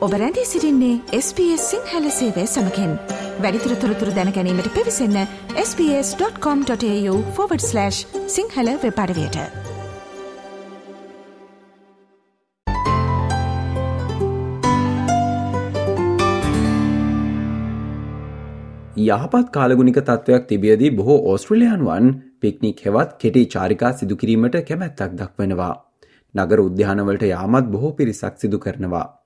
ඔබ රැඳී සිරින්නේ SBS සිංහල සේවය සමකෙන් වැඩිතුර තොරතුර දැනැනීමට පිවිසන්න ps.com.ta/ සිංහල වෙපඩවයට යහපත් කාලගුණික තත්ත්වයක් තිබියදී බොහෝ ඕස්ට්‍රලයාන්වන් පික්නික් හෙවත් කෙටි චාරිකා සිදුකිරීමට කැමැත්තක් දක්වනවා. නගර උද්‍යානවලට යාමත් බොහෝ පිරිසක් සිදු කරනවා.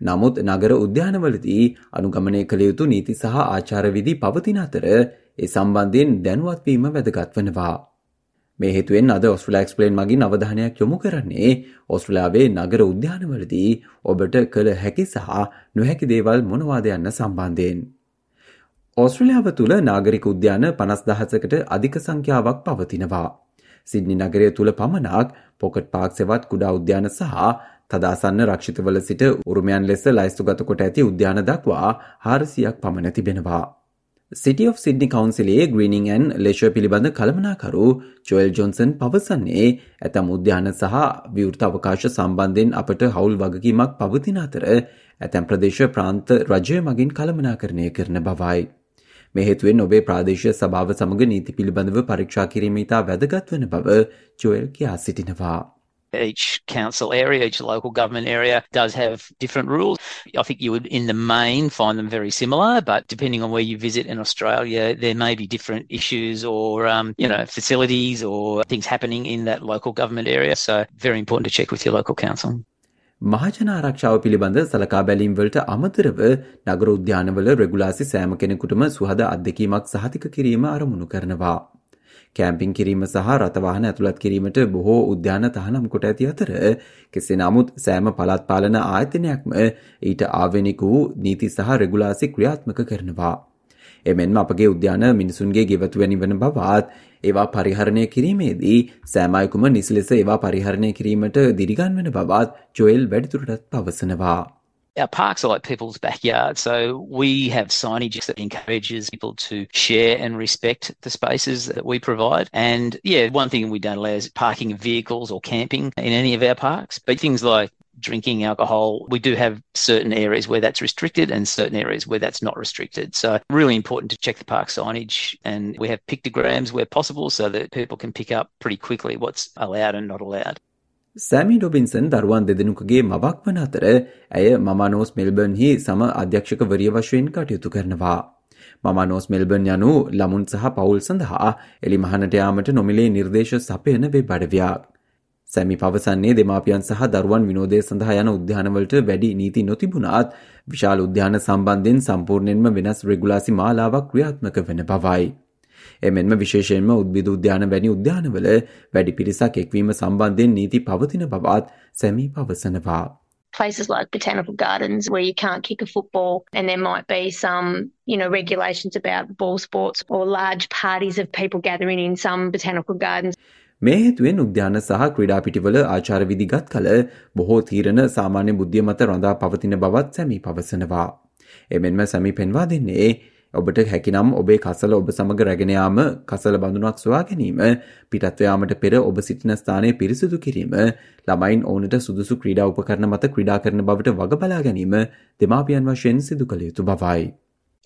නමුත් නගර උද්‍යානවලදී අනුගමනය කළ යුතු නීති සහ ආචාරවිදි පවතින අතර ඒ සම්බන්ධයෙන් දැනුවත්වීම වැදගත් වනවා. මේ හේතුවෙන් අද ඔස්ට්‍රලෑක්ස්පලේන් මගින් අවධානයක් යොමු කරන්නේ ඔස්ට්‍රලාවේ නගර උද්‍යානවලදී ඔබට කළ හැකි සහ නොහැකි දේවල් මොනවාද යන්න සම්බන්ධයෙන්. ඔස්ට්‍රලියාව තුළ නාගරික උද්‍යාන පනස් දහසකට අධික සංඛ්‍යාවක් පවතිනවා. සිද්නි නගරය තුළ පමණක් පොකට් පාක් සෙවත් කුඩා උද්‍යාන සහ තදාසන්න රක්ෂිතවල සිට උරුමයන් ලෙස ලයිස්තුගත කොට ඇති උද්‍යාන දක්වා හාරසියක් පමණ තිබෙනවා. සිටි of සිඩ්නි කවන්සිලේ ග්‍රීනිං ඇන් ලේෂ පිළිබඳ කළමනාකරු චොයල් ජොන්සන් පවසන්නේ ඇතම් උද්‍යාන සහ විවෘත අවකාශ සම්බන්ධයෙන් අපට හවුල් වගකීමක් පවතින අතර ඇතැම් ප්‍රදේශ ප්‍රාන්ත රජය මගින් කළමනාකරණය කරන බවයි. මෙහෙතුවෙන් ඔබේ ප්‍රාදේශය සභාව සමඟ නීති පිළිබඳව පරීක්ෂා කිරීම ඉතා වැදගත් වන බව ජොයල් කියා සිටිනවා. Each council area, each local government area does have different rules. I think you would, in the main, find them very similar, but depending on where you visit in Australia, there may be different issues or, um, you know, facilities or things happening in that local government area. So, very important to check with your local council. මහජන ආරක්ෂාව පිළිබඳ සලකා බැලීම්වලට අමතරව නගර උද්‍යානවල රෙගුලාසි සෑම කෙනෙකුටම සුහද අත්දැකීමක් සහතික කිරීම අරමුණු කරනවා. කෑම්පින් කිරීම සහ රථවාහන ඇතුළත් කිරීමට බොහෝ උද්‍යාන තහනම් කොට ඇති අතර කෙසේ නමුත් සෑම පළත් පාලන ආයතනයක්ම ඊට ආවෙනික වූ නීති සහ රෙගුලාසි ක්‍රියාත්මක කරනවා. එමෙන්ම අපගේ උද්‍යාන මිනිසුන්ගේ ගෙවතුවැනි වන බවත් ඒවා පරිහරණය කිරීමේදී සෑමයකුම නිසිලෙස ඒවා පරිහරණය කිරීමට දිරිගන් වන බවත් ජොයල් වැඩිතුරටත් පවසනවා. Our parks are like people's backyards, so we have signage that encourages people to share and respect the spaces that we provide. And yeah, one thing we don't allow is parking vehicles or camping in any of our parks, but things like drinking alcohol, we do have certain areas where that's restricted and certain areas where that's not restricted. So, really important to check the park signage. And we have pictograms where possible so that people can pick up pretty quickly what's allowed and not allowed. සෑමි ඩොබින්සන් දරුවන් දෙදෙනුකගේ මවක් වන අතර ඇය මමානෝස් මෙල්බර්න්හි සම අධ්‍යක්ෂකවරිය වශයෙන් කටයුතු කරනවා. මමානෝස් Melbourne යනු ළමුන් සහ පවුල් සඳහා එලි මහනට යාමට නොමිලේ නිර්දේශ සපයන වේ බඩවයක්. සැමි පවසන්නේ දෙමාපියන් සහ දරුවන් විනෝදය සඳහා යන උද්‍යානවලට වැඩි නීති නොතිබුණාත් විශාල උද්‍යාන සම්බන්ධයෙන් සම්පූර්ණයෙන්ම වෙනස් රෙගුලාසි මාලාවක් ක්‍රියාත්මක වන බවයි. එමෙන්ම විශේෂයෙන්ම උද්භිද උද්‍යාන වැනි උද්‍යානවල වැඩි පිරිසක් එක්වීම සම්බන්ධයෙන් නීති පවතින බවත් සැමී පවසනවා. places like botanical gardens where you can't kick a football and there might be some you know regulations about ball sports or large parties of people gathering in some botanical gardens මේ හේතුවෙන් උද්‍යාන සහ ක්‍රීඩා පිටිවල ආචාර විධිගත් කල බොහෝ තීරණ සාමාන්‍ය බුද්ධිය මත රඳා පවතින බවත් සැමී පවසනවා. එමෙන්ම සැමි පෙන්වා දෙන්නේ ඔබට හැකිනම් ඔබේ කසල ඔබ සමඟ රැගෙනයාම කසල බඳුනක් සොයා ගැනීම පිටත්වයාමට පෙර ඔබ සිටින ස්ථානය පිරිසිදු කිරීම ළමයින් ඕනට සුදුසු ක්‍රීඩා උපකරන මත ක්‍රීඩා කරන බවට වග බලා ගැනීම දෙමාපියන් වශයෙන් සිදු කළ යුතු බවයි.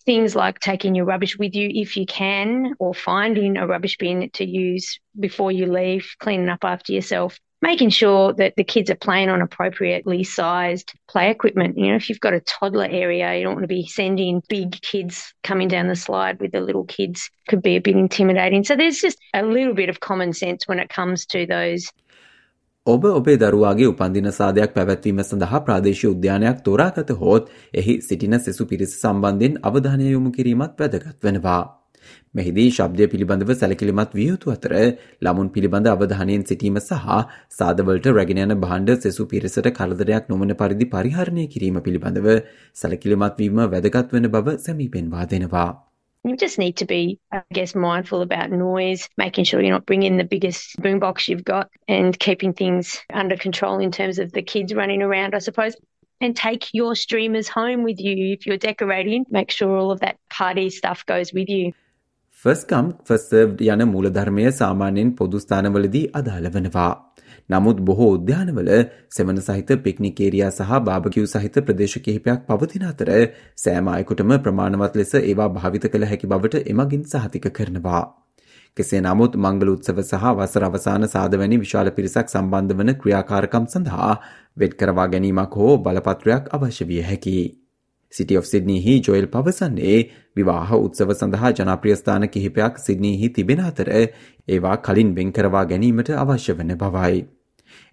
Things like taking your rubbish with you if you can, or finding a rubbish bin to use before you leave, cleaning up after yourself, making sure that the kids are playing on appropriately sized play equipment. You know, if you've got a toddler area, you don't want to be sending big kids coming down the slide with the little kids. Could be a bit intimidating. So there's just a little bit of common sense when it comes to those. ඔබ ඔබේ දරුවාගේ උපන්දින සාදයක් පැවැත්වීම සඳහා ප්‍රාදේශීය උද්‍යානයක් තෝරාගත හොත් එහි සිටින සෙසු පිරිස සම්බන්ධයෙන් අවධානය යොමු කිරීමත් වැදගත් වෙනවා. මෙහිදී ශබ්දය පිළිබඳව සැලකිලිමත් විය යුතු අතර ළමුන් පිළිබඳ අවධානයෙන් සිටීම සහ සාදවලට රැගෙන යන භාණ්ඩ සෙසු පිරිසට කරදරයක් නොවන පරිදි පරිහරණය කිරීම පිළිබඳව සැලකිලිමත් වීම වැදගත් වන බව සැමී පෙන්වා දෙනවා. You just need to be, I guess, mindful about noise, making sure you're not bringing the biggest boombox you've got and keeping things under control in terms of the kids running around, I suppose. and take your streamers home with you if you're decorating. Make sure all of that party stuff goes with you. ෆස්කම් ෆස්සර්ව් යන මූලධර්මය සාමාන්‍යයෙන් පොදුස්ථානවලදී අදාළ වනවා. නමුත් බොහෝ උද්‍යානවල සෙවන සහිත පික්නිකේරයා සහ බාබකිව් සහිත ප්‍රදේශ කිහිපයක් පවතින අතර සෑම අයකුටම ප්‍රමාණවත් ලෙස ඒවා භාවිත කළ හැකි බවට එමගින් සහතික කරනවා. කෙසේ නමුත් මංගල උත්සව සහ වසර අවසාන සාදවැනි විශාල පිරිසක් සම්බන්ධ වන ක්‍රියාකාරකම් සඳහා වෙත් කරවා ගැනීමක් හෝ බලපත්‍රයක් අවශ්‍ය විය හැකි. සිටි of සිඩ්නීහි ජොයිල් පවසන්නේ විවාහ උත්සව සඳහා ජනප්‍රියස්ථාන කිහිපයක් සිඩ්නීහි තිබෙන අතර ඒවා කලින් වෙන් කරවා ගැනීමට අවශ්‍ය වන බවයි.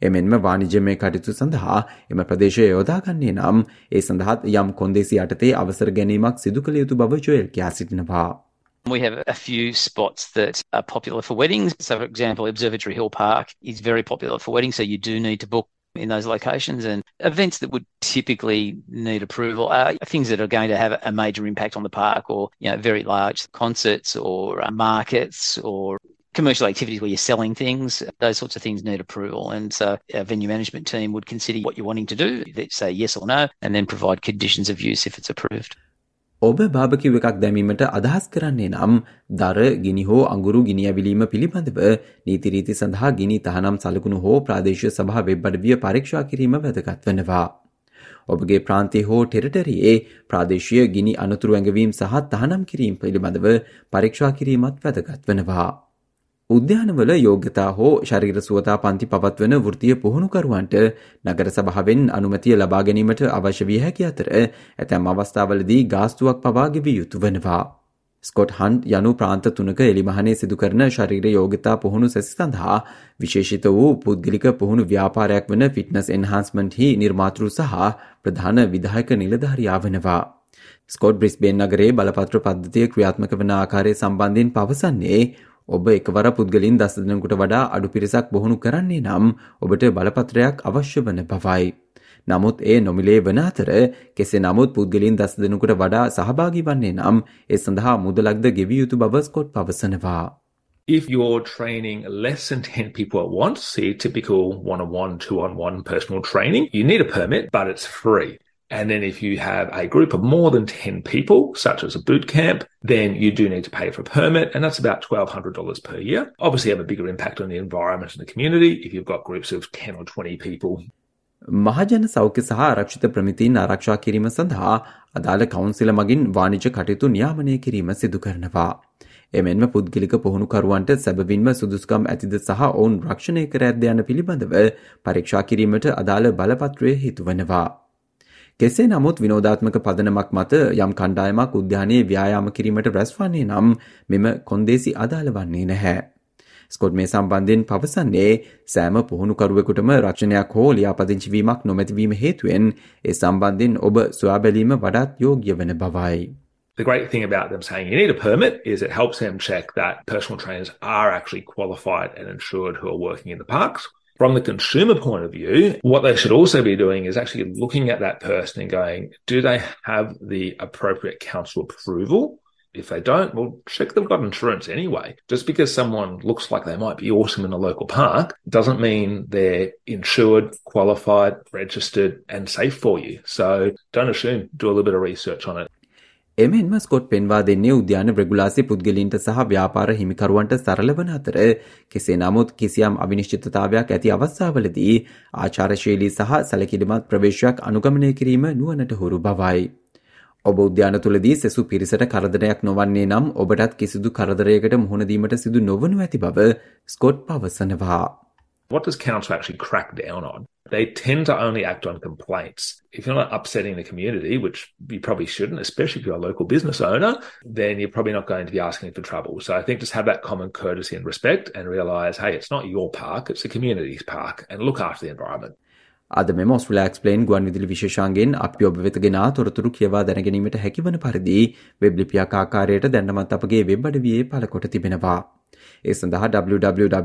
එමෙන්ම වාණිජමය කටයුතු සඳහා එම ප්‍රදේශය යොදාගන්නේ නම් ඒ සඳහත් යම් කොන්දේසි යටතේ අවසර ගැනීමක් සිදු කළ යුතු බව ජොයල් කියා සිටිනවා. We have a few spots that are popular for weddings. So, for example, Observatory Hill Park is very popular for weddings, so you do need to book in those locations and events that would typically need approval are things that are going to have a major impact on the park or you know very large concerts or uh, markets or commercial activities where you're selling things. Those sorts of things need approval. And so a venue management team would consider what you're wanting to do. Say yes or no and then provide conditions of use if it's approved ඔබ භාභකිව් එකක් දැමීමට අදහස් කරන්නේ නම් දර ගිනි හෝ අඟුරු ගිනිඇවිලීම පිළිබඳව නීතිරීති සඳහා ගිනි තහනම් සලකුණු හෝ ප්‍රාදේශය සභා වෙබ් අඩවිය පරීක්ෂා කිරීම වැදගත් වනවා. ඔබගේ ප්‍රාන්තය හෝ ටෙරටරයේ ප්‍රාදේශය ගිනි අනතුරු ඇඟවීම් සහ තහනම් කිරීම පිළිබඳව පරීක්ෂා කිරීමත් වැදගත් වනවා. උද්‍යානවල යෝග්‍යතා හෝ ශරීර සුවතා පන්ති පවත්වන වෘතිය පුහුණුකරුවන්ට නගර සභාවෙන් අනුමතිය ලබා ගැනීමට අවශ්‍ය විය හැකි අතර ඇතැම් අවස්ථාවලදී ගාස්තුවක් පවා ගෙවිය යුතු වනවා. ස්කොට් හන්ඩ් යනු ප්‍රාන්ත තුනක එලිමහනේ සිදු කරන ශරීර යෝගතා පුහුණු සැසි සඳහා විශේෂිත වූ පුද්ගලික පුහුණු ව්‍යාපාරයක් වන ෆිට්නස් එන්හන්ස්මන්ට්හි නිර්මාතෘ සහ ප්‍රධාන විදායක නිලධාරයා වනවා. ස්කොට් බ්‍රිස්බේන් නගරේ බලපත්‍ර පද්ධතිය ක්‍රියාත්මක වන ආකාරය සම්බන්ධයෙන් පවසන්නේ ඔබ එකවර පුද්ගලින් දස දෙනෙකුට වඩා අඩු පිරිසක් බොහුණු කරන්නේ නම් ඔබට බලපත්‍රයක් අවශ්‍ය වන බවයි. නමුත් ඒ නොමිලේ වන අතර කෙසේ නමුත් පුද්ගලින් දස දෙනෙකුට වඩා සහභාගී වන්නේ නම් ඒ සඳහා මුදලක්ද ගෙවිය යුතු බව ස්කොට් පවසනවා. If you're training less than 10 people at once, say typical one on one, two on one personal training, you need a permit, but it's free. And then if you have a group of more than 10 people, such as a boot camp, then you do need to pay for a permit, and that's about $1,200 per year. Obviously, have a bigger impact on the environment and the community if you've got groups of 10 or 20 people. මහජන සෞඛ්‍ය සහ ආරක්ෂිත ප්‍රමිතීන් ආරක්ෂා කිරීම සඳහා අදාළ කවුන්සිල මගින් වාණිජ කටයුතු නියාමනය කිරීම සිදු කරනවා. එමෙන්ම පුද්ගලික පුහුණුකරුවන්ට සැබවින්ම සුදුස්කම් ඇතිද සහ ඔවුන් රක්ෂණය කර ඇද්ද යන පිළිබඳව පරීක්ෂා කිරීමට අදාළ බලපත්‍රය හිතුවනවා. කෙසේ නමුත් විනෝධාත්මක පදනමක් මත යම් කණ්ඩායමක් උද්‍යානයේ ව්‍යායාම කිරීමට රැස්වන්නේ නම් මෙම කොන්දේසි අදාළ වන්නේ නැහැ. ස්කොට් මේ සම්බන්ධයෙන් පවසන්නේ සෑම පුහුණුකරුවෙකුටම රක්ෂණයක් හෝ ලියාපදිංචිවීමක් නොමැතිවීම හේතුවෙන් ඒ සම්බන්ධයෙන් ඔබ සොයා බැලීම වඩාත් යෝග්‍ය වන බවයි. The great thing about them saying you need a permit is it helps them check that personal trainers are actually qualified and insured who are working in the parks. From the consumer point of view, what they should also be doing is actually looking at that person and going, do they have the appropriate council approval? If they don't, well, check they've got insurance anyway. Just because someone looks like they might be awesome in a local park doesn't mean they're insured, qualified, registered, and safe for you. So don't assume, do a little bit of research on it. එමෙන්ම Scott පෙන්වා දෙන්නේ උද්‍යාන රෙගුලාසි පුද්ගලින්ට සහ ව්‍යාපාර හිමිකරුවන්ට සරල වන අතර කෙසේ නමුත් කිසියම් අවිනිශ්චිතතාවයක් ඇති අවස්ථාවලදී ආචාරශීලී සහ සැලකිලිමත් ප්‍රවේශයක් අනුගමනය කිරීම නුවනට හුරු බවයි. ඔබ උද්‍යාන තුළදී සෙසු පිරිසට කරදරයක් නොවන්නේ නම් ඔබටත් කිසිදු කරදරයකට මුහුණදීමට සිදු නොවනු ඇති බව ස්කොට් පවසනවා. What does council actually crack down on? They tend to only act on complaints. If you're not upsetting the community, which you probably shouldn't, especially if you're a local business owner, then you're probably not going to be asking for trouble. So I think just have that common courtesy and respect and realize, hey, it's not your park, it's the community's park and look after the environment. අද මෙම ඔස්ට්‍රලෑක්ස්පලේන් ගුවන් විදිලි විශේෂන්ගෙන් අපි ඔබ වෙතගෙන තොරතුරු කියවා දැනගැනීමට හැකිවන පරිදි web ලිපියක් ආකාරයට දැන්නමත් අපගේ වෙබ් අඩවියේ පළකොට තිබෙනවා. ඒ සඳහා www.sbs.com.au/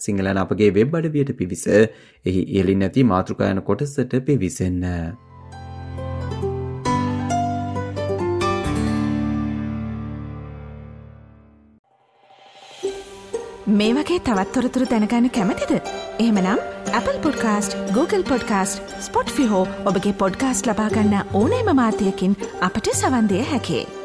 සිංහලන අපගේ වෙබ් අඩවියට පිවිස එහි ඉහලින් නැති මාතෘකායන කොටසට පිවිසන්න. මේ වගේ තවත්තොරතුරු දැනගන්න කැමතිද. එහෙමනම් Apple podcast Google podcast Spotify ඔබගේ පොඩ්කාස්ට ලබාගන්න ඕනෑම මාතයකින් අපට සවන්දය හැකේ.